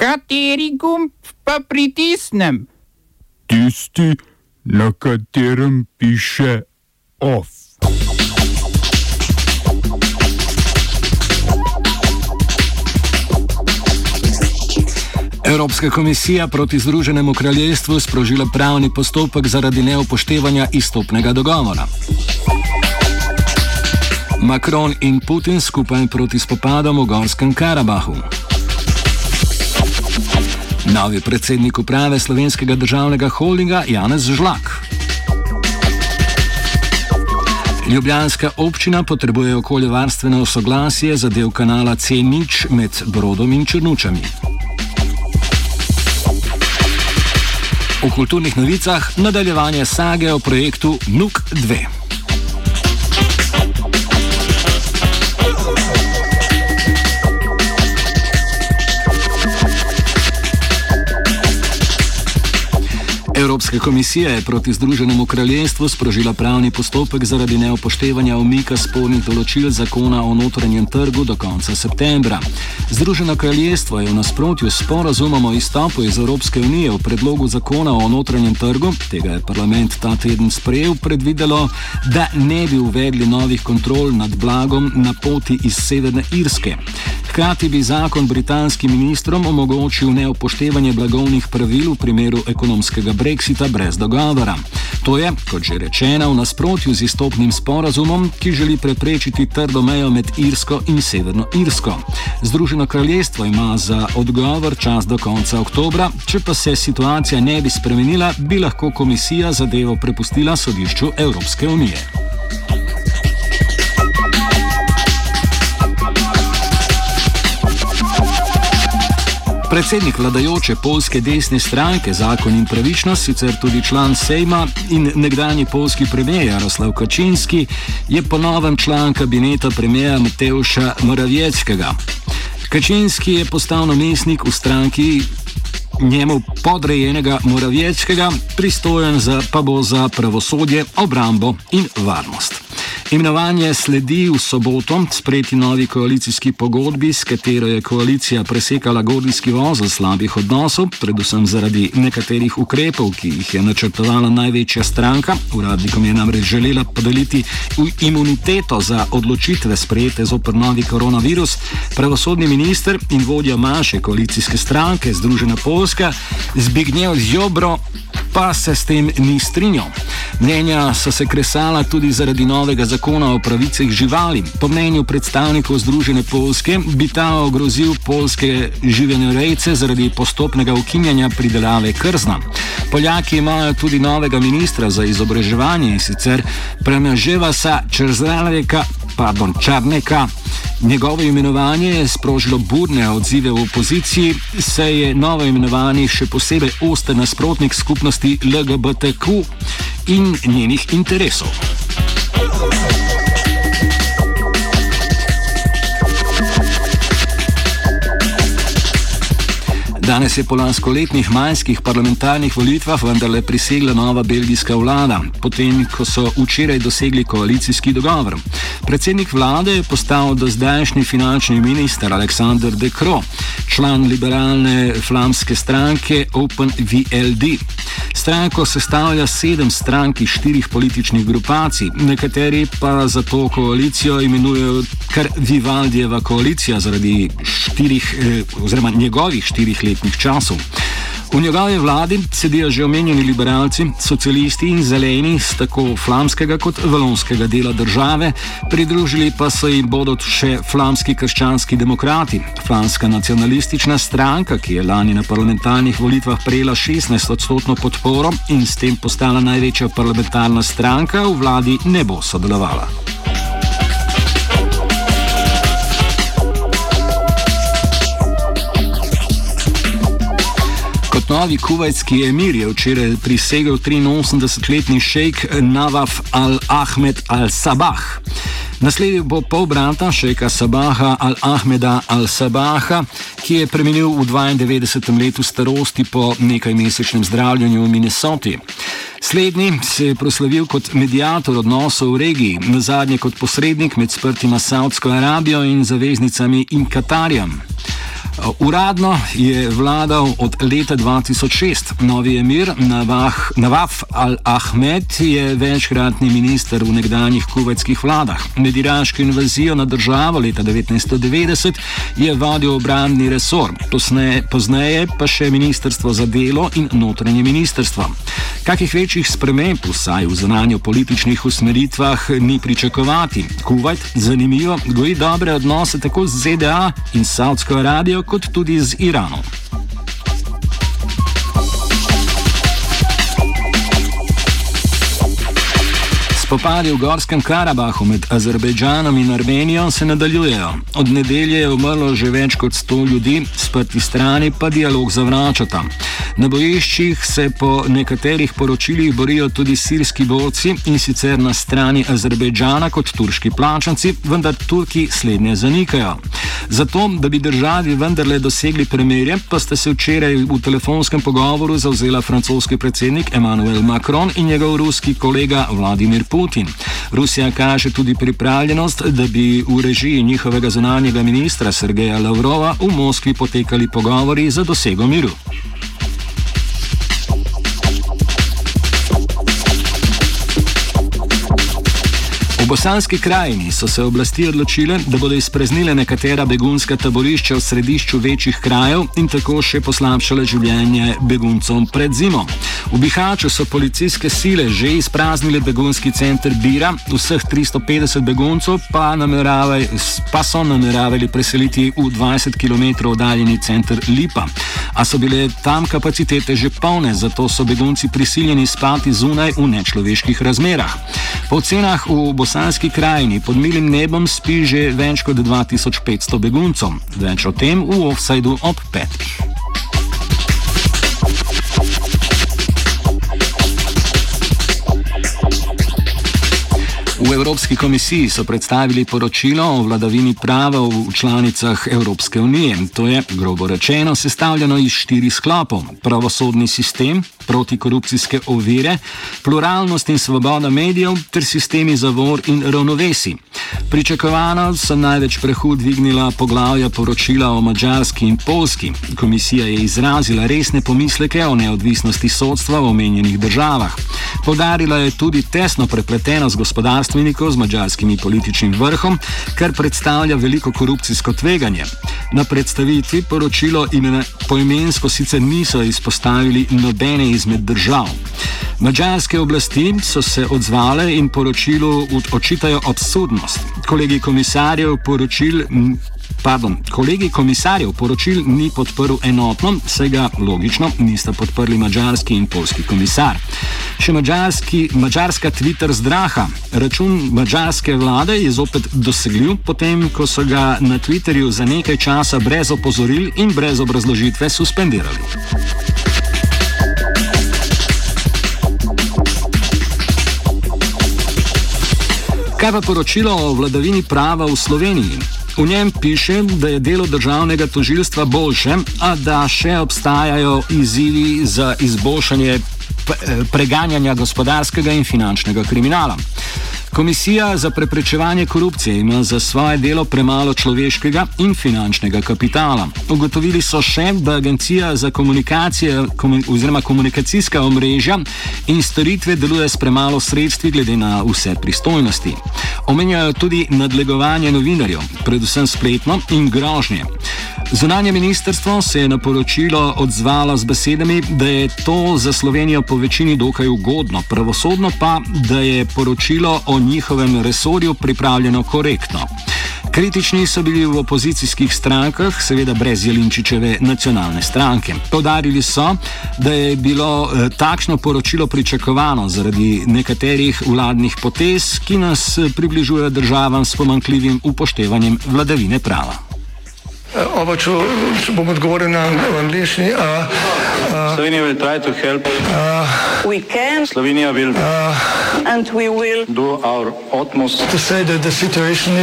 Kateri gumb pa pritisnem? Tisti, na katerem piše OF. Evropska komisija proti Združenemu kraljestvu sprožila pravni postopek zaradi neupoštevanja izstopnega dogovora. Macron in Putin skupaj proti spopadom v Gorskem Karabahu. Novi predsednik uprave slovenskega državnega holdinga Janez Žlak. Ljubljanska občina potrebuje okoljevarstveno soglasje za del kanala C0 med Brodom in Črnučami. V kulturnih novicah nadaljevanje sage o projektu NUK 2. Evropska komisija je proti Združenemu kraljestvu sprožila pravni postopek zaradi neupoštevanja omika spornih določil zakona o notranjem trgu do konca septembra. Združeno kraljestvo je v nasprotju s porazumom o izstopu iz Evropske unije v predlogu zakona o notranjem trgu, tega je parlament ta teden sprejel, predvidelo, da ne bi uvedli novih kontrol nad blagom na poti iz Severne Irske. Hkrati bi zakon britanskim ministrom omogočil neupoštevanje blagovnih pravil v primeru ekonomskega brexita brez dogovora. To je, kot že rečeno, v nasprotju z izstopnim sporazumom, ki želi preprečiti trdo mejo med Irsko in Severno Irsko. Združeno kraljestvo ima za odgovor čas do konca oktobra, če pa se situacija ne bi spremenila, bi lahko komisija zadevo prepustila sodišču Evropske unije. Predsednik vladajoče polske desne stranke Zakon in pravičnost, sicer tudi član Sejma in nekdani polski premijer Jaroslav Kačinski, je ponovem član kabineta premijera Mateuša Moravjeckega. Kačinski je postal namestnik v stranki njemu podrejenega Moravjeckega, pristojen za, pa bo za pravosodje, obrambo in varnost. Imenovanje sledi v soboto sprejeti novi koalicijski pogodbi, s katero je koalicija presekala gordijski vozel slabih odnosov, predvsem zaradi nekaterih ukrepov, ki jih je načrtovala največja stranka. Uradnikom je namreč želela podeliti imuniteto za odločitve sprejete zopr novi koronavirus. Pravosodni minister in vodja manjše koalicijske stranke Združena Polska Zbigniew Zjobro pa se s tem ni strinjal. Mnenja so se kresala tudi zaradi novega zakona o pravicah živali. Po mnenju predstavnikov Združene Polske bi ta ogrozil polske živenorejce zaradi postopnega ukinjanja pridelave krzna. Poljaki imajo tudi novega ministra za izobraževanje in sicer Premaževasa Črzaleka, pardon, Čarneka. Njegovo imenovanje je sprožilo burne odzive v opoziciji, saj je novo imenovani še posebej oster nasprotnik skupnosti LGBTQ in njenih interesov. Danes je po lanskoletnih majskih parlamentarnih volitvah vendarle prisegla nova belgijska vlada, potem ko so včeraj dosegli koalicijski dogovor. Predsednik vlade je postal do zdajšnji finančni minister Aleksandr De Croo, član liberalne flamske stranke OpenVLD. Stranko sestavlja sedem strank iz štirih političnih grupacij, nekateri pa za to koalicijo imenujejo kar Vivaldijeva koalicija zaradi štirih, eh, oziroma njegovih štirih letnih časov. V njegovi vladi sedijo že omenjeni liberalci, socialisti in zeleni z tako flamskega kot valonskega dela države, pridružili pa se jim bodo še flamski krščanski demokrati. Flamska nacionalistična stranka, ki je lani na parlamentarnih volitvah prejela 16 odstotno podporo in s tem postala največja parlamentarna stranka, v vladi ne bo sodelovala. Novi kuvajski emir je včeraj prisegel 83-letni šejk Navaf al-Ahmed al-Sabah. Nasledil bo pol brata šejka Sabaha al-Ahmeda al-Sabaha, ki je preminil v 92. letu starosti po nekaj mesečnem zdravljenju v Minnesoti. Slednji se je proslavil kot medijator odnosov v regiji, na zadnje kot posrednik med sprtima Saudsko Arabijo in zaveznicami in Katarjem. Uradno je vladal od leta 2006. Novi emir Navah, Navaf al-Ahmed je večkratni minister v nekdanjih kuvajskih vladah. Med iraško invazijo na državo leta 1990 je vodil obrambni resor, pozneje pa še ministrstvo za delo in notranje ministrstvo. Kakih večjih sprememb, vsaj v zunanjo političnih usmeritvah, ni pričakovati. Kuvajt, zanimivo, goji dobre odnose tako z ZDA in Saudsko Arabijo, kot tudi z Iranom. Spopadi v Gorskem Karabahu med Azerbejdžanom in Armenijo se nadaljujejo. Od nedelje je umrlo že več kot 100 ljudi, sprti strani pa dialog zavračata. Na bojiščih se po nekaterih poročilih borijo tudi sirski borci in sicer na strani Azerbejdžana kot turški plačanci, vendar Turki slednje zanikajo. Zato, da bi državi vendarle dosegli premirje, pa sta se včeraj v telefonskem pogovoru zauzela francoski predsednik Emmanuel Macron in njegov ruski kolega Vladimir. Putin. Rusija kaže tudi pripravljenost, da bi v režiji njihovega zunanjega ministra Sergeja Lavrova v Moskvi potekali pogovori za dosego miru. Bosanski krajini so se oblasti odločile, da bodo izpreznile nekatera begunska taborišča v središču večjih krajev in tako še poslabšale življenje beguncom pred zimo. V Bihaču so policijske sile že izpraznile begunski center Bira, vseh 350 beguncov pa, pa so nameravali preseliti v 20 km oddaljeni center Lipa. A so bile tam kapacitete že polne, zato so begunci prisiljeni spati zunaj v nečloveških razmerah. Po ocenah v bosanski krajini pod milim nebom spi že več kot 2500 beguncov. Več o tem v offsajdu ob petih. V Evropski komisiji so predstavili poročilo o vladavini prava v članicah Evropske unije. To je, grobo rečeno, sestavljeno iz štirih sklopov: pravosodni sistem, protikorupcijske ovire, pluralnost in svoboda medijev ter sistemi zavor in ravnovesi. Pričakovano so največ prahu dvignila poglavja poročila o Mačarski in Polski. Komisija je izrazila resne pomisleke o neodvisnosti sodstva v omenjenih državah. Podarila je tudi tesno prepletenost gospodarstvenikov z mačarskim političnim vrhom, kar predstavlja veliko korupcijsko tveganje. Na predstavitvi poročilo imena poimensko sicer niso izpostavili nobene izmed držav. Mačarske oblasti so se odzvale in poročilu očitajo absurdnost. Kolegi komisarjev poročil Pardon, kolegi komisarjev poročil ni podprl enotno, saj ga logično nista podprli mačarski in polski komisar. Še mačarska Twitter zdraha. Račun mačarske vlade je zopet dosegljiv, potem ko so ga na Twitterju za nekaj časa brez opozoril in brez obrazložitve suspendirali. Kaj pa poročilo o vladavini prava v Sloveniji? V njem piše, da je delo državnega tožilstva boljše, a da še obstajajo izzivi za izboljšanje preganjanja gospodarskega in finančnega kriminala. Komisija za preprečevanje korupcije ima za svoje delo premalo človeškega in finančnega kapitala. Ugotovili so še, da Agencija za komunikacije oziroma komunikacijska omrežja in storitve deluje s premalo sredstvi glede na vse pristojnosti. Omenjajo tudi nadlegovanje novinarjev, predvsem spletno in grožnje. Zunanje ministrstvo se je na poročilo odzvalo z besedami, da je to za Slovenijo po večini dokaj ugodno, pravosodno pa, da je poročilo o njihovem resorju pripravljeno korektno. Kritični so bili v opozicijskih strankah, seveda brez Jelinčičeve nacionalne stranke. Podarili so, da je bilo eh, takšno poročilo pričakovano zaradi nekaterih vladnih potez, ki nas eh, približujejo državam s pomankljivim upoštevanjem vladavine prava. Oba, če, če bom odgovoril na angliški. Slovenija bo poskušala pomagati. Slovenija bo naredila naš utmost, da bo rekla, da je situacija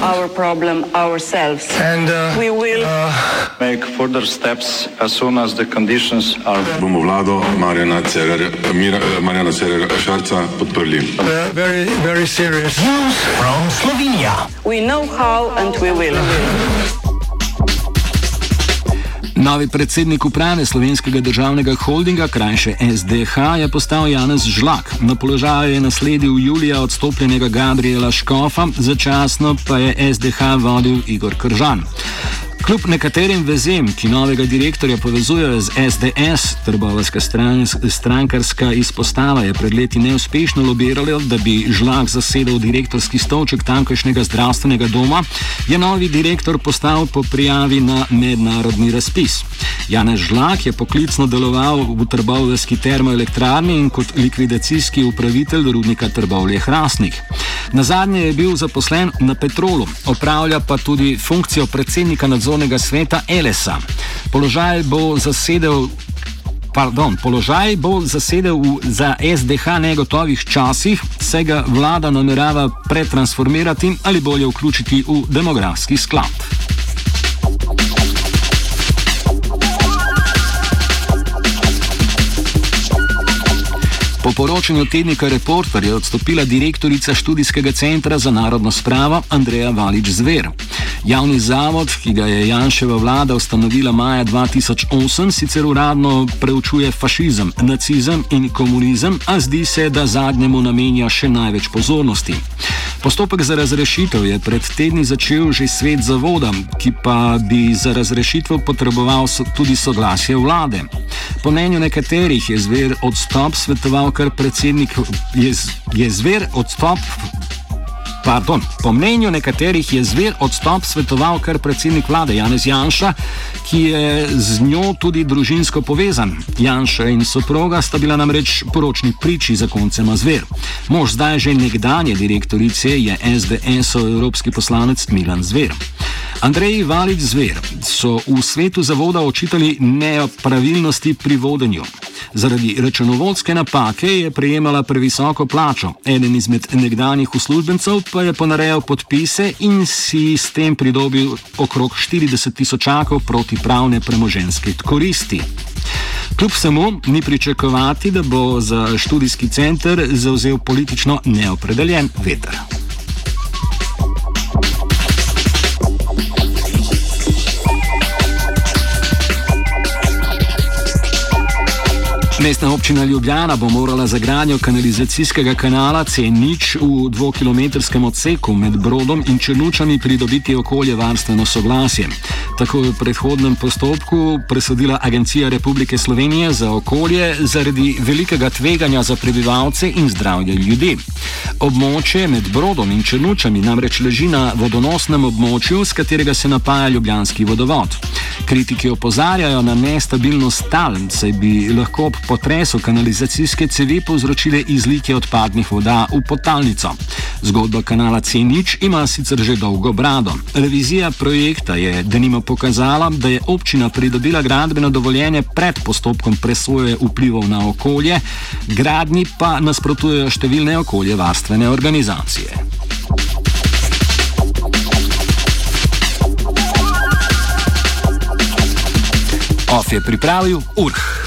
naš problem, sami. In bomo naredili nadaljnje korake, as soon as the conditions are. Bomo vlado Marjana Cererera Šarca podprli. Very, very serious. News from Slovenija. We know how and we will. Novi predsednik uprave slovenskega državnega holdinga, krajše SDH, je postal Janez Žlak. Na položaju je nasledil Julija odstopljenega Gabriela Škofa, začasno pa je SDH vodil Igor Kržan. Kljub nekaterim vezem, ki novega direktorja povezujejo z SDS, trbovalska strankarska izpostava je pred leti neuspešno lobirala, da bi žlak zasedel direktorski stolček tamkajšnjega zdravstvenega doma, je novi direktor postal po prijavi na mednarodni razpis. Janez Žlak je poklicno deloval v trbovalski termoelektrarni in kot likvidacijski upravitelj rudnika Trbovlje Hrastnik. Na zadnje je bil zaposlen na Petrolu, opravlja pa tudi funkcijo predsednika nadzornega sveta Elesa. Položaj bo zasedel. Pardon, položaj bo zasedel v, za SDH negotovih časih, se ga vlada namerava pretransformirati ali bolje vključiti v demografski sklad. Po poročanju tednika Reporter je odstopila direktorica študijskega centra za narodno spravo Andreja Valič Zver. Javni zavod, ki ga je Janševa vlada ustanovila maja 2008, sicer uradno preučuje fašizem, nacizem in komunizem, a zdi se, da zadnjemu namenja še največ pozornosti. Postopek za razrešitev je pred tedni začel že svet zavoda, ki pa bi za razrešitev potreboval tudi soglasje vlade. Po mnenju nekaterih je zver odstop svetoval kar predsednik, je, je zver odstop Pardon, po mnenju nekaterih je zver odstop svetoval kar predsednik vlade Janez Janša, ki je z njo tudi družinsko povezan. Janša in soproga sta bila namreč poročni priči za koncema zver. Mož zdaj že nekdanje direktorice je SDS-ov evropski poslanec Milan Zver. Andrej Valič Zver so v svetu zavoda očitali nepravilnosti pri vodenju. Zaradi računovodske napake je prejemala previsoko plačo. Eden izmed nekdanjih uslužbencev pa je ponarejal podpise in si s tem pridobil okrog 40 tisočakov protipravne premoženske koristi. Kljub vsemu ni pričakovati, da bo za študijski center zauzel politično neopredeljen veter. Mestna občina Ljubljana bo morala za gradnjo kanalizacijskega kanala C0 v dvokilometrskem odseku med Brodom in Črnučami pridobiti okoljevarstveno soglasje. Tako v predhodnem postopku presodila Agencija Republike Slovenije za okolje zaradi velikega tveganja za prebivalce in zdravje ljudi. Območje med Brodom in Črnučami namreč leži na vodonosnem območju, z katerega se napaja Ljubljanski vodovod. Kritiki opozarjajo na nestabilnost tal, saj bi lahko ob potresu kanalizacijske cevi povzročile izlitje odpadnih voda v potalnico. Zgodba kanala C0 ima sicer že dolgo brado. Revizija projekta je denimo pokazala, da je občina pridobila gradbeno dovoljenje pred postopkom presoje vplivov na okolje, gradni pa nasprotujejo številne okoljevarstvene organizacije. Of je pripravil Urh.